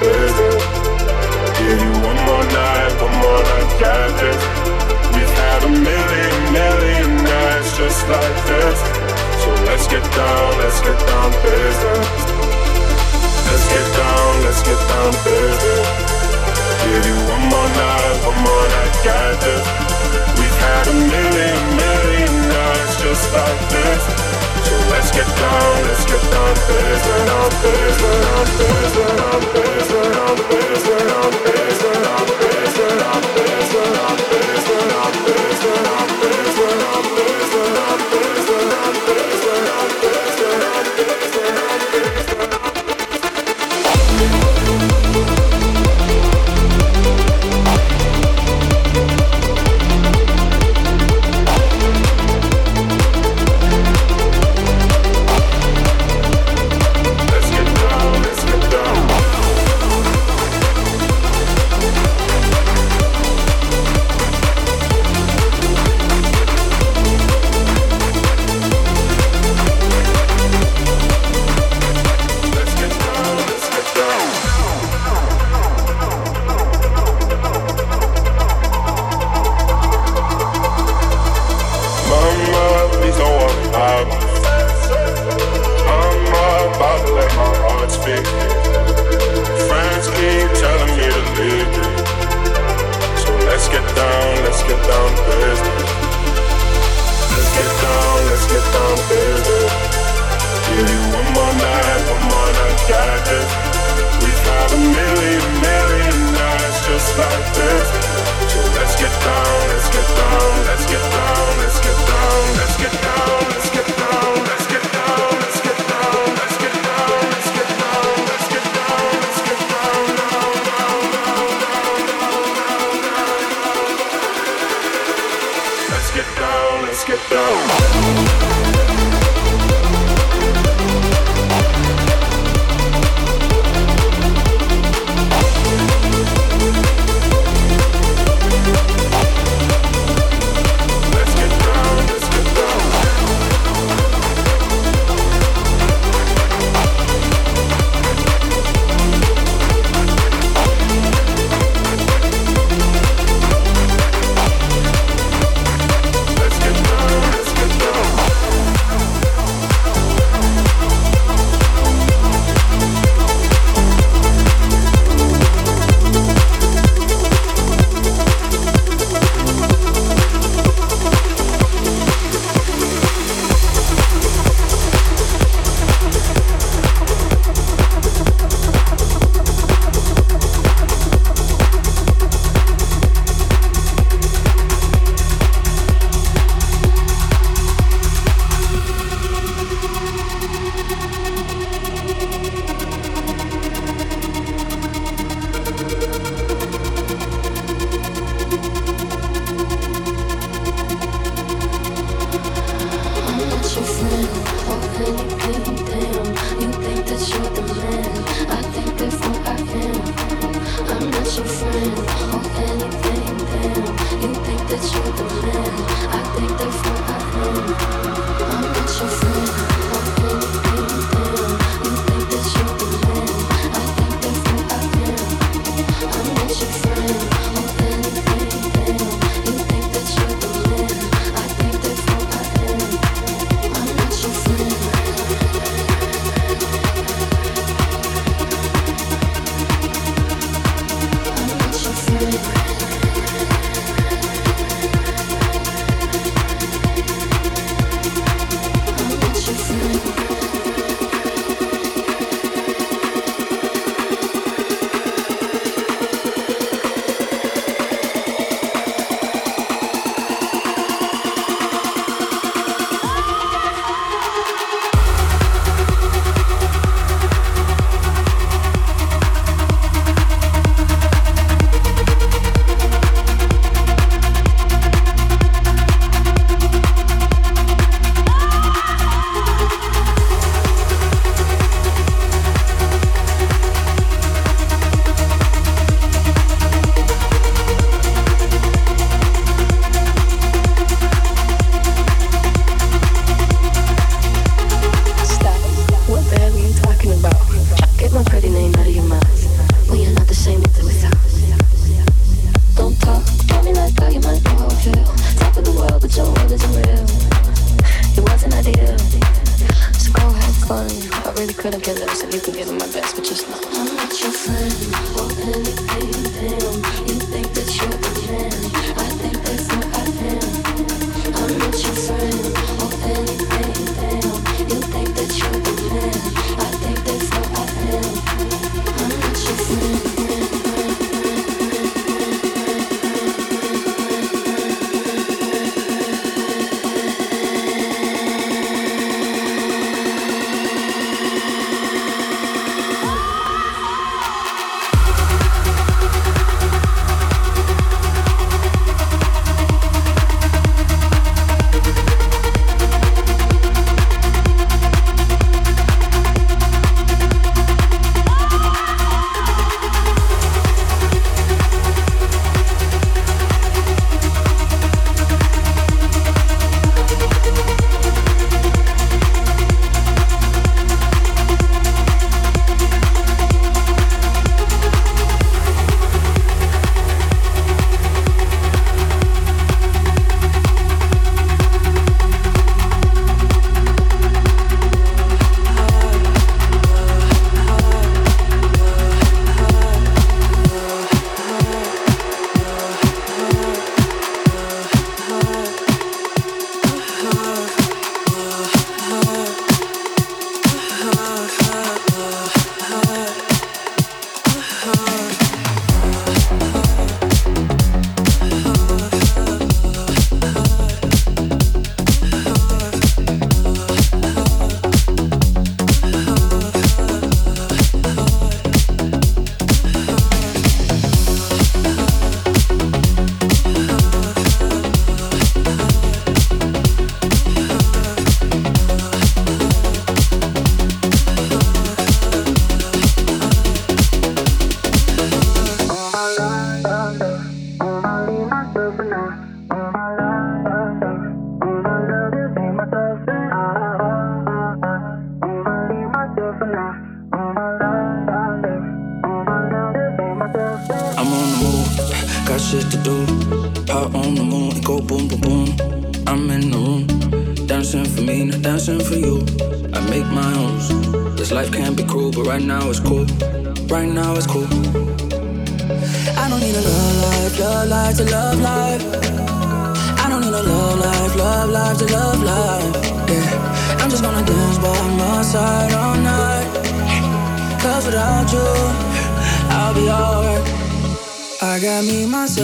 Give you one more night, one more night, got this. We've had a million, million nights just like this. So let's get down, let's get down. Let's get down, let's get down. Give you one more night, one more night, this. We've had a million, million nights just like this. Let's get down, let's get down down to business, down to business, down to business, down to business, down to business, down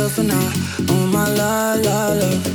myself, and I. Oh my la la la.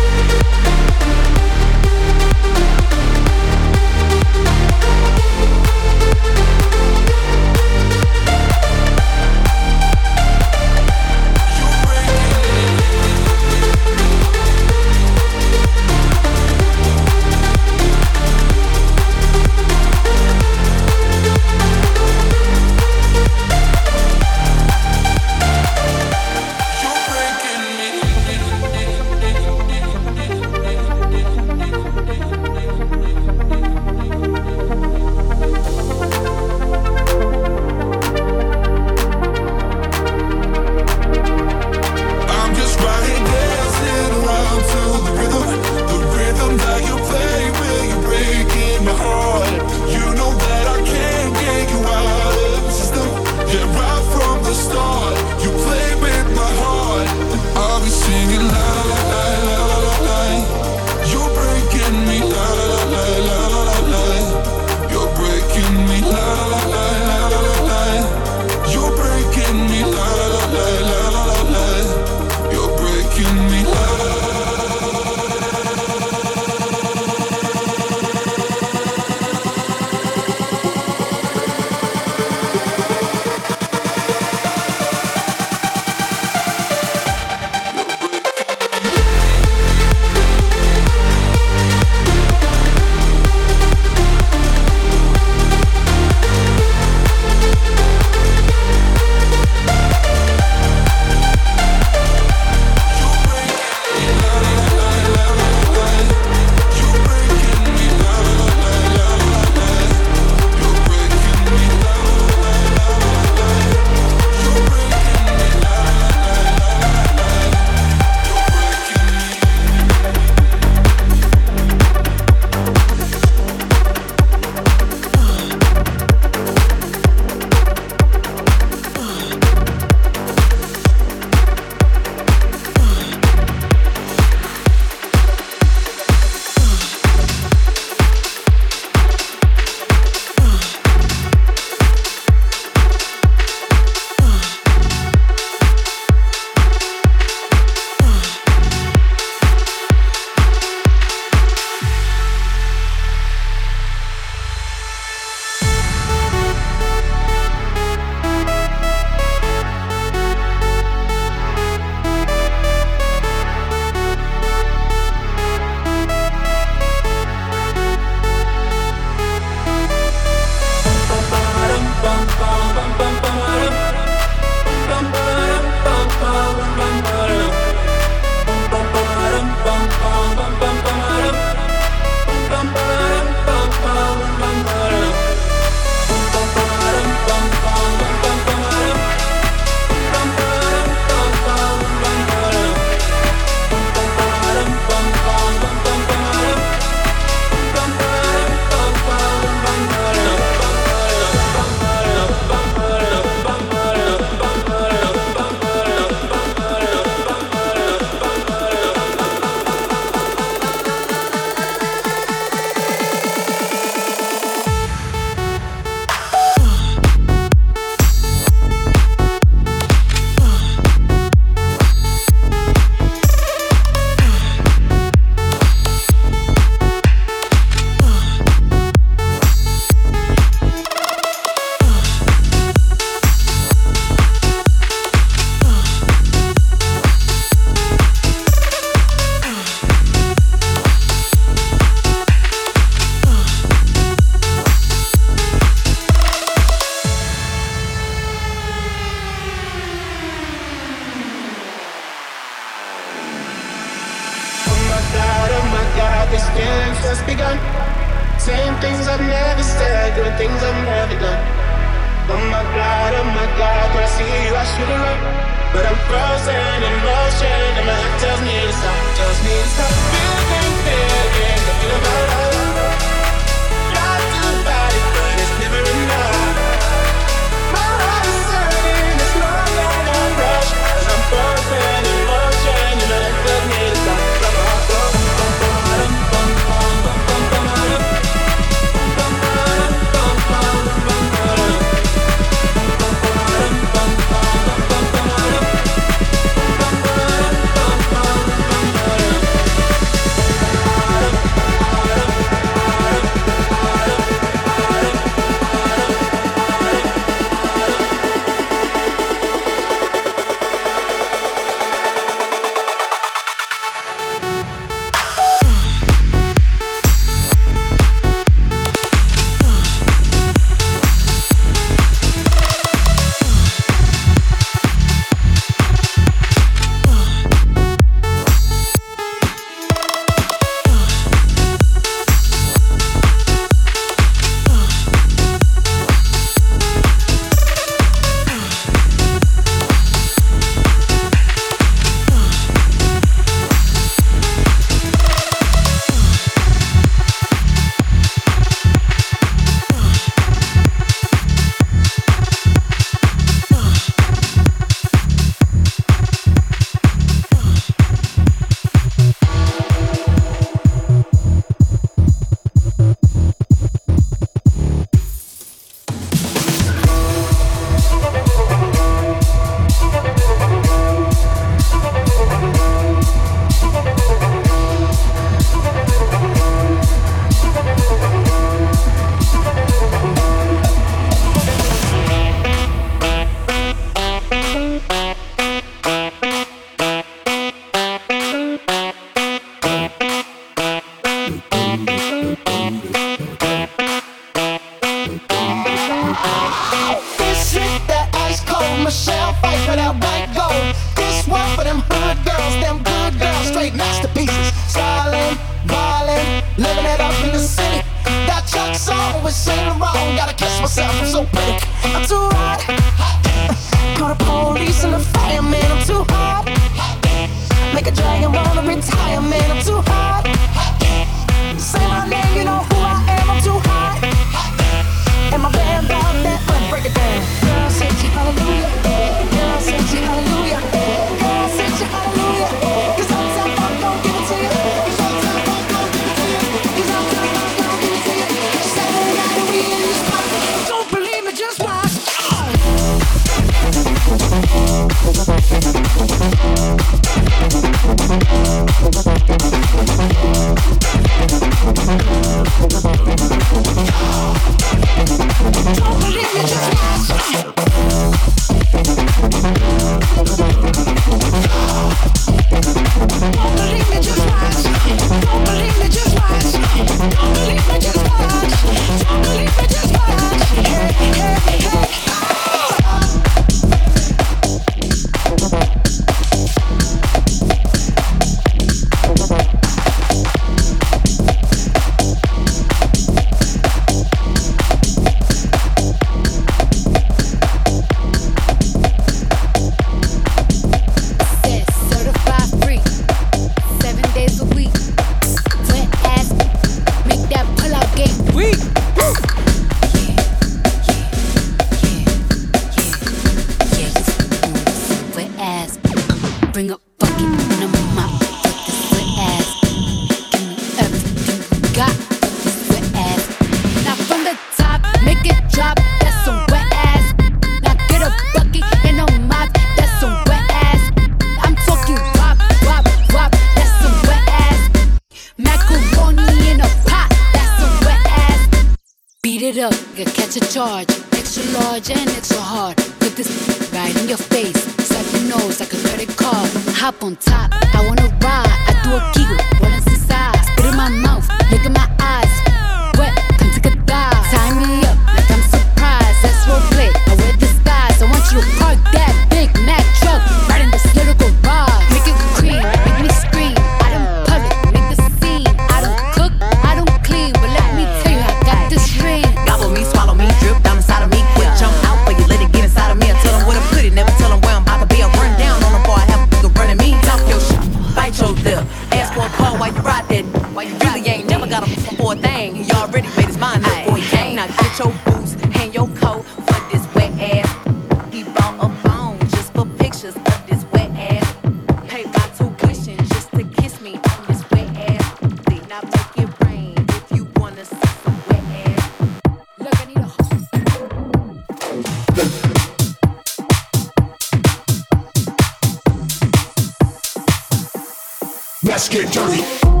Let's get dirty.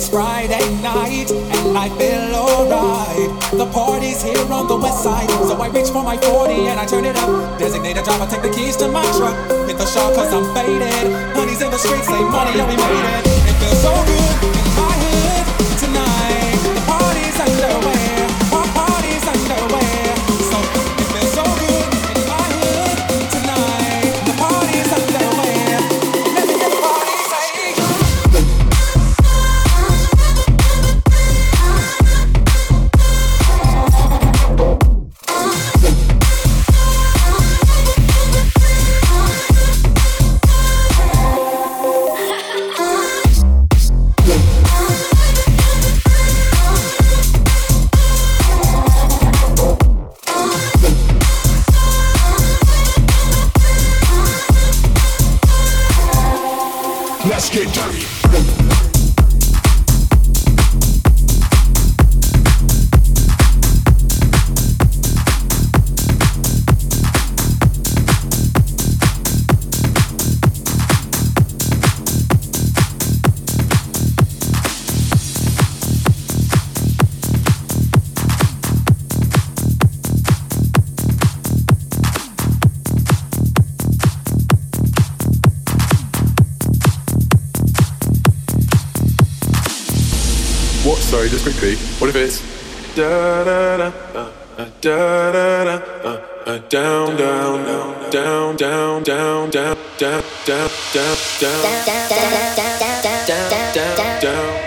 It's Friday night and I feel alright. The party's here on the west side, so I reach for my 40 and I turn it up. Designated driver, take the keys to my truck. Hit the shop cause I'm faded. Honey's in the streets, say money, yeah we made it. It feels so good. sorry, just quickly. What if it's da da da da da da down down down down down down down down down down down down down down down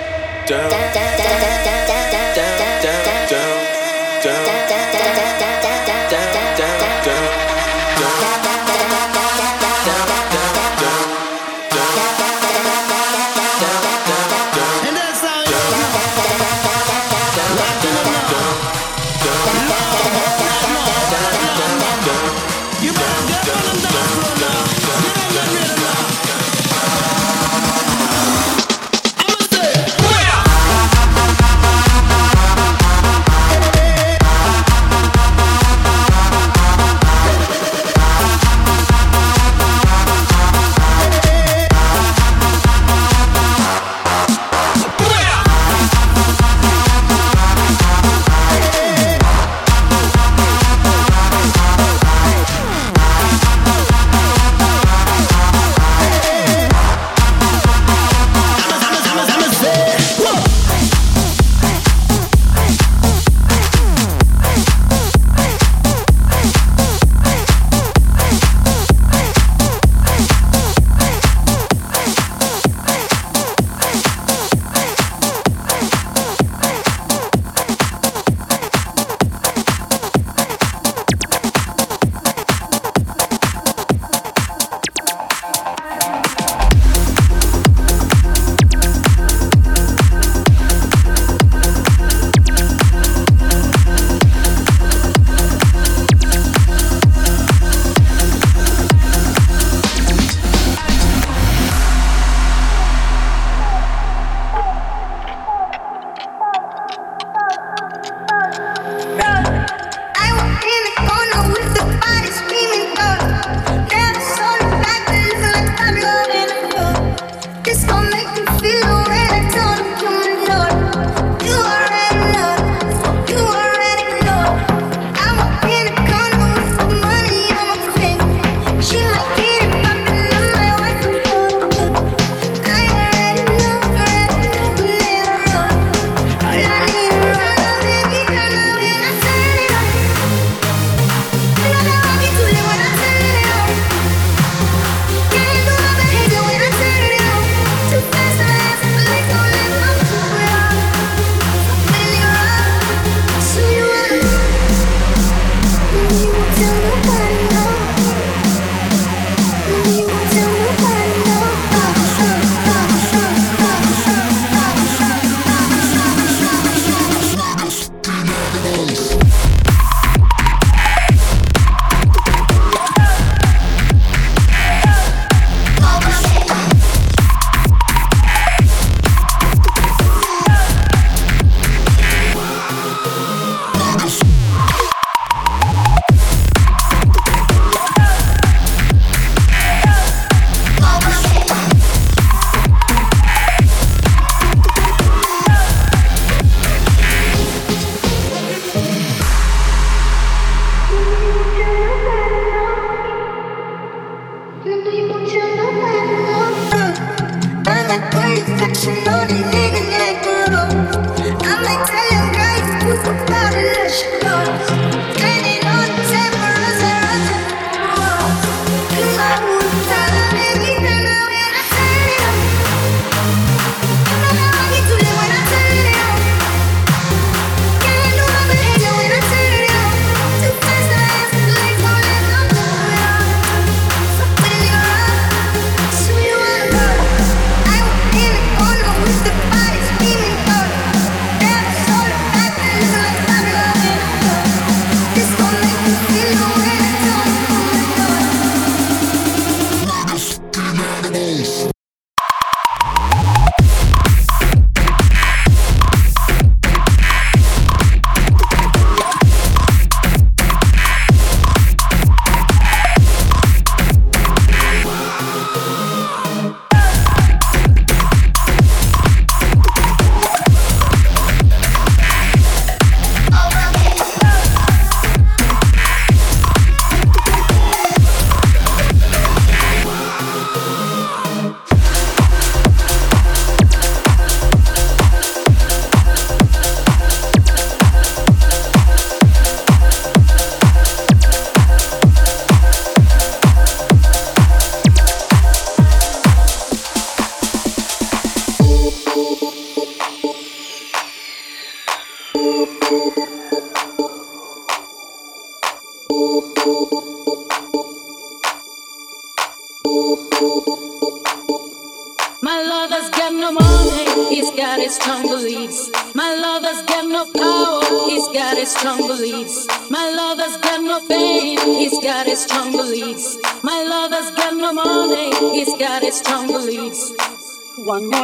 One more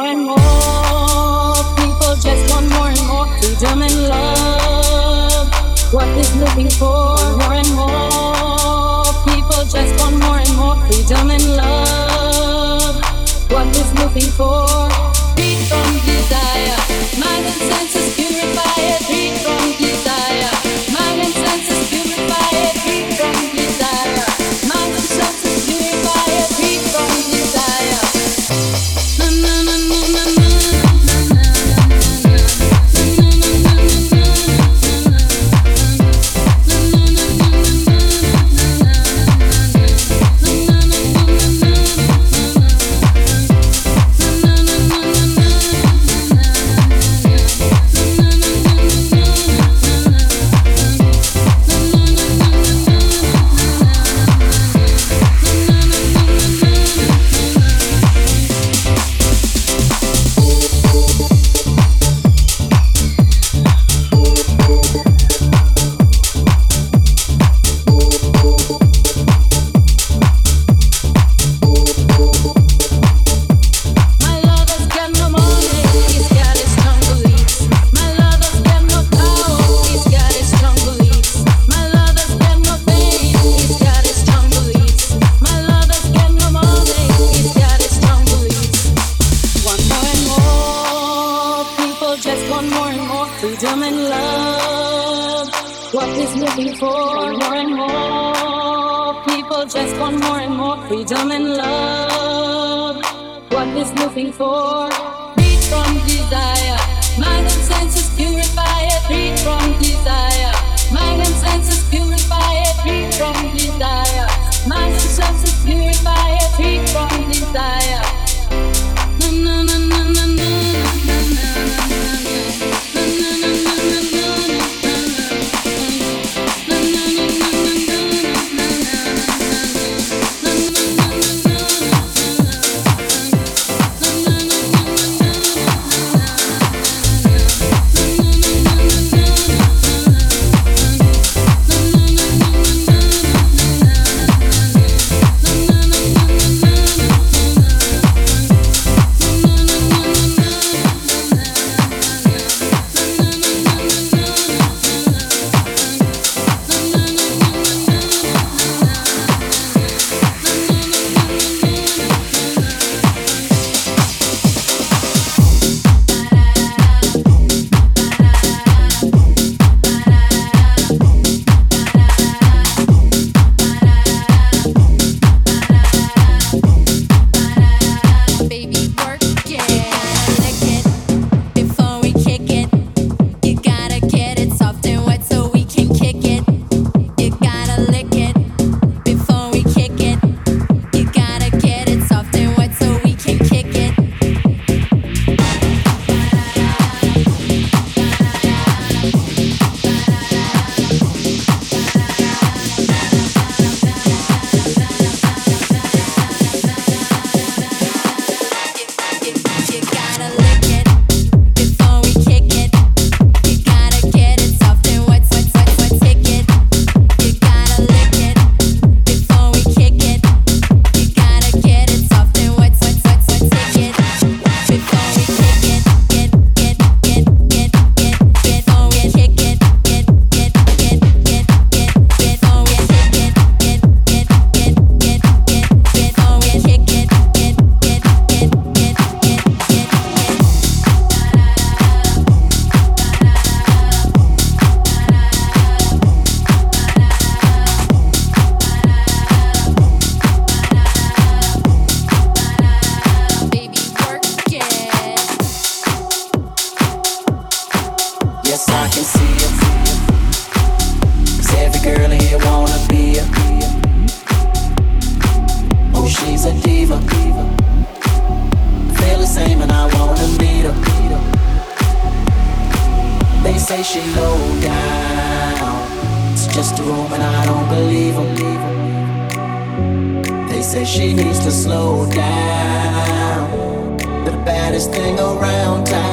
she needs to slow down. The baddest thing around town.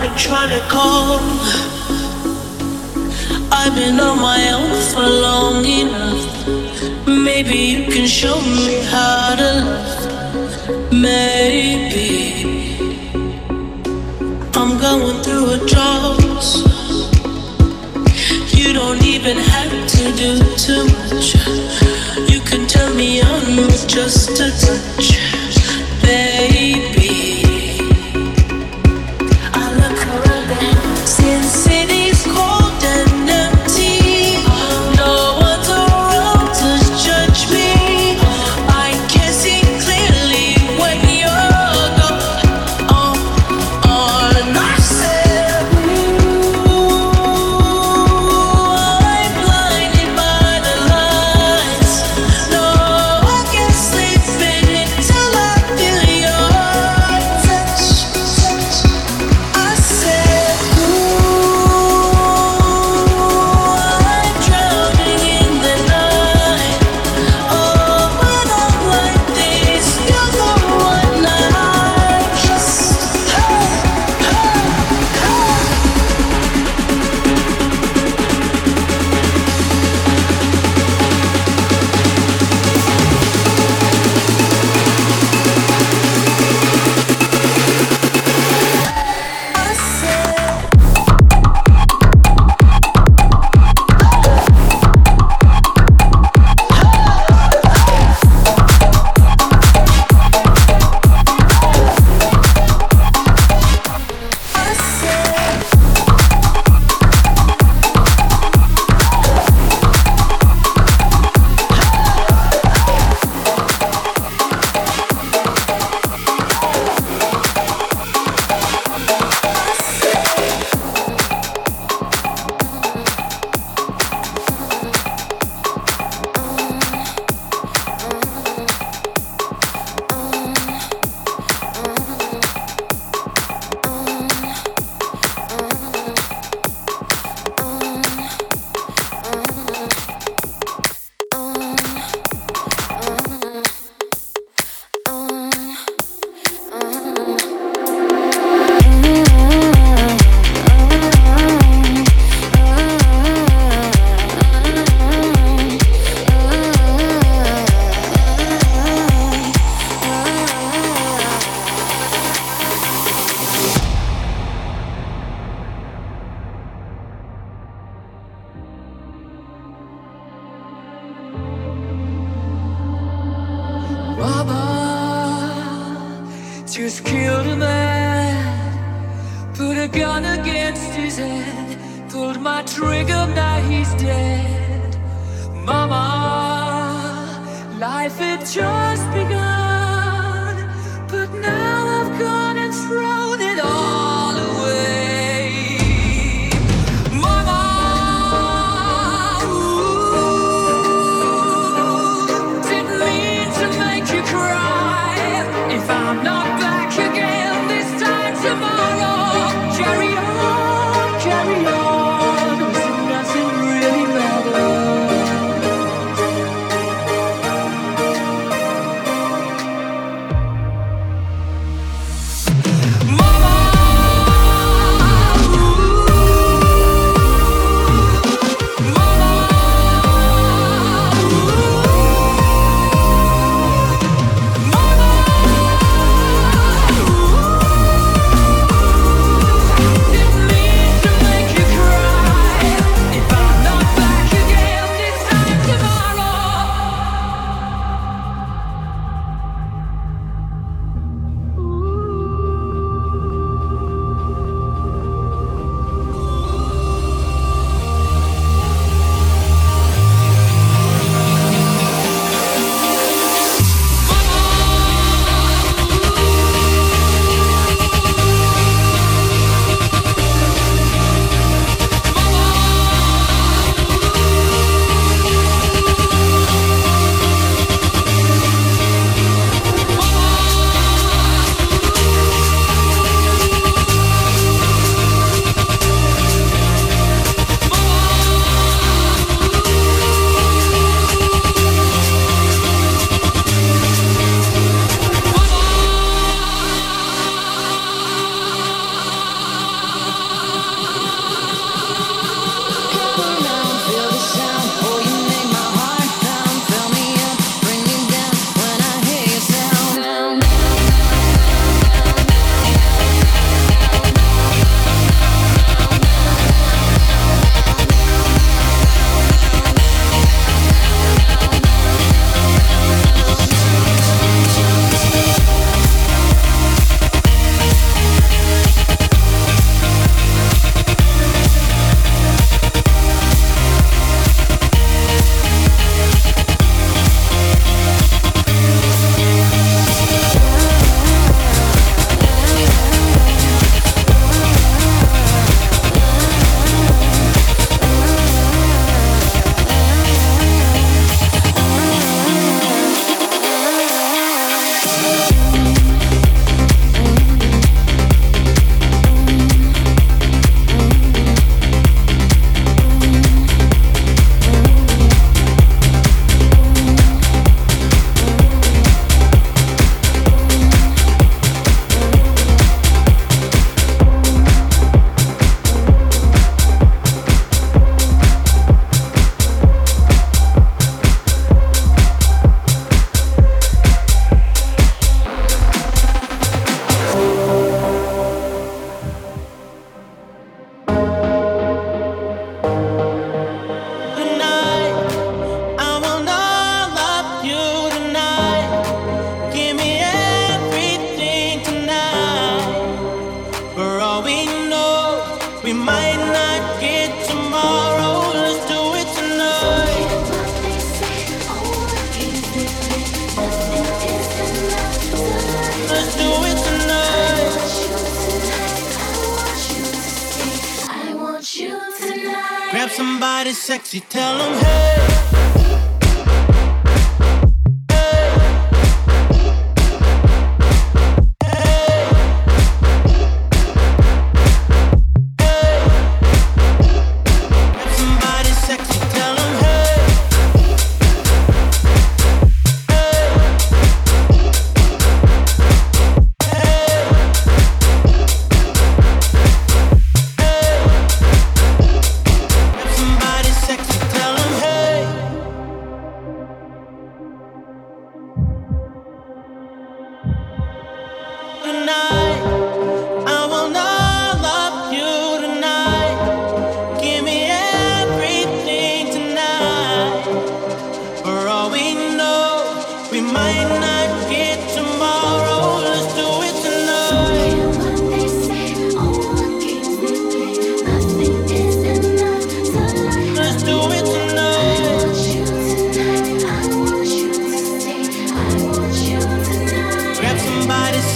I've been trying to call. I've been on my own for long enough. Maybe you can show me how to love. Maybe I'm going through a drought. You don't even have to do too much. You can tell me I'm just a touch, baby.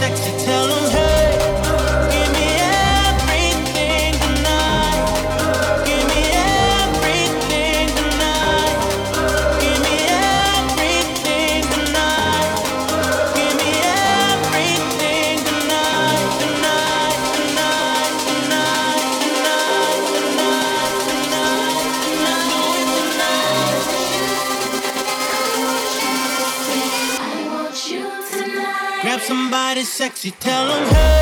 Sexy, tell them hey. Sexy, tell them hey.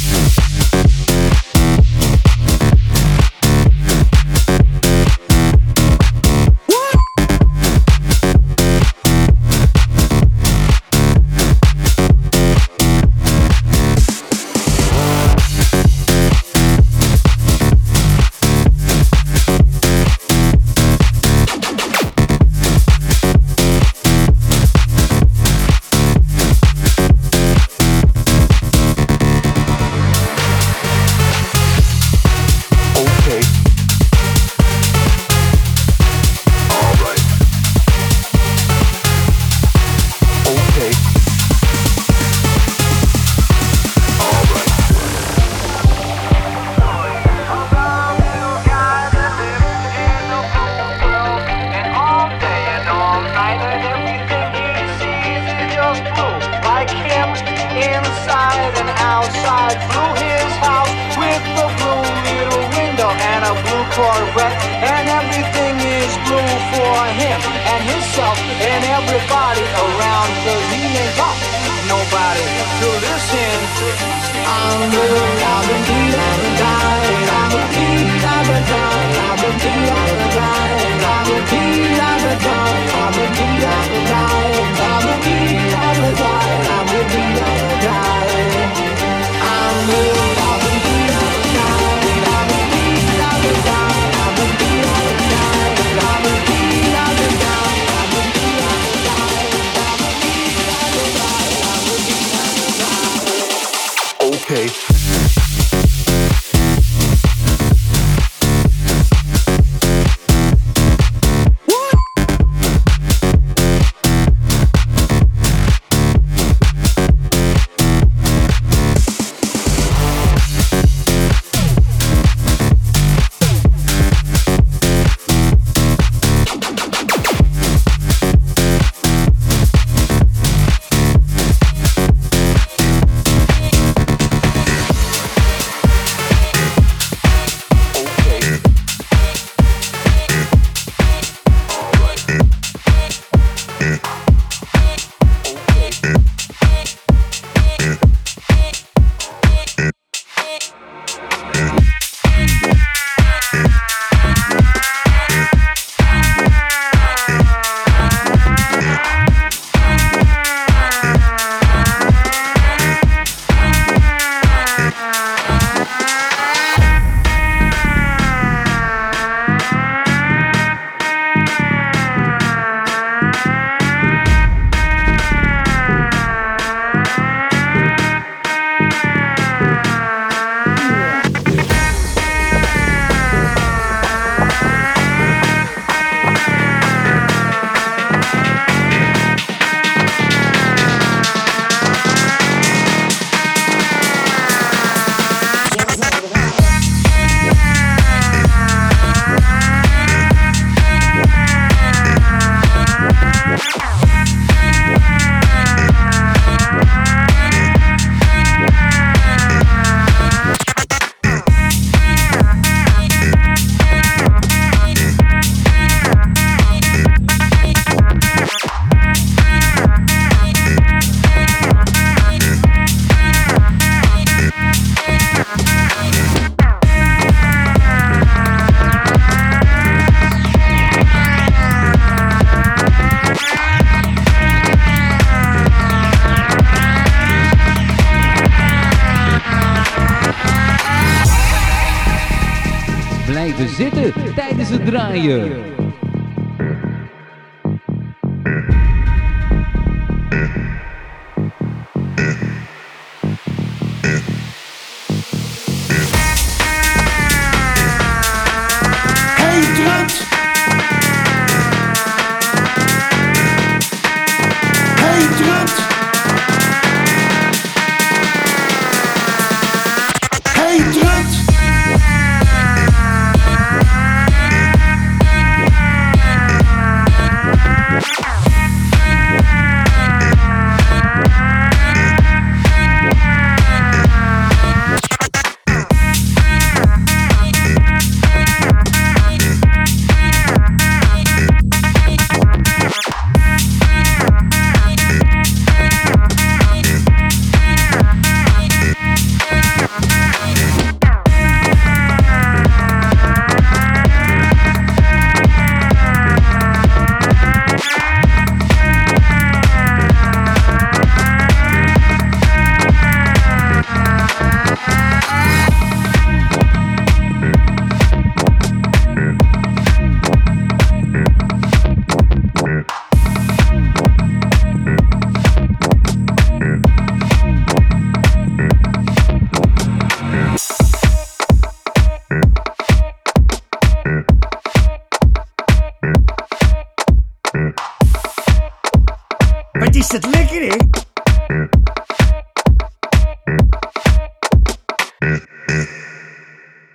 okay. Tijdens